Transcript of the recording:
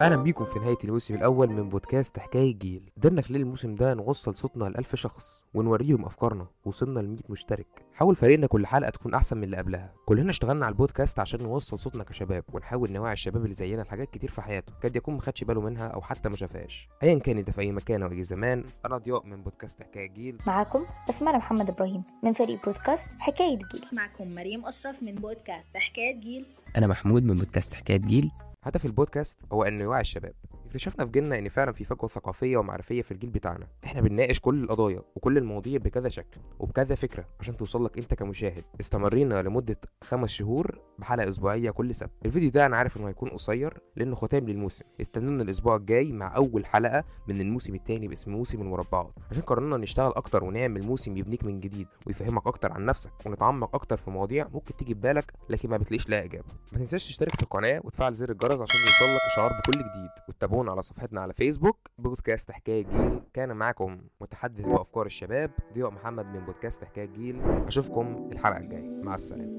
أهلا بيكم في نهاية الموسم الأول من بودكاست حكاية جيل. قدرنا خلال الموسم ده نوصل صوتنا لألف شخص ونوريهم أفكارنا وصلنا ل 100 مشترك. حاول فريقنا كل حلقة تكون أحسن من اللي قبلها. كلنا اشتغلنا على البودكاست عشان نوصل صوتنا كشباب ونحاول نوعي الشباب اللي زينا لحاجات كتير في حياته. قد يكون ما خدش باله منها أو حتى ما شافهاش. ايا كان ده في أي مكان أو أي زمان أنا ضياء من بودكاست حكاية جيل. معاكم بسمة محمد إبراهيم من فريق بودكاست حكاية جيل. معكم مريم أشرف من بودكاست حكاية جيل. أنا محمود من بودكاست حكاية جيل. هدف البودكاست هو إنه يوعي الشباب. اكتشفنا في جيلنا إن فعلا في فجوة ثقافية ومعرفية في الجيل بتاعنا. إحنا بنناقش كل القضايا وكل المواضيع بكذا شكل وبكذا فكرة عشان توصل لك أنت كمشاهد. استمرينا لمدة خمس شهور بحلقة أسبوعية كل سبت الفيديو ده أنا عارف إنه هيكون قصير لأنه ختام للموسم. استنونا الأسبوع الجاي مع أول حلقة من الموسم الثاني باسم موسم المربعات. عشان قررنا نشتغل أكتر ونعمل موسم يبنيك من جديد ويفهمك أكتر عن نفسك ونتعمق أكتر في مواضيع ممكن تيجي في بالك لكن ما بتلاقيش لها اجابه ما تنساش تشترك في القناة وتفعل زر الجرس عشان يوصلك إشعار بكل جديد. وتتابعونا على صفحتنا على فيسبوك. بودكاست حكاية جيل كان معاكم متحدث بأفكار الشباب ضياء محمد من بودكاست حكاية جيل. أشوفكم الحلقة الجاية. مع السلامة.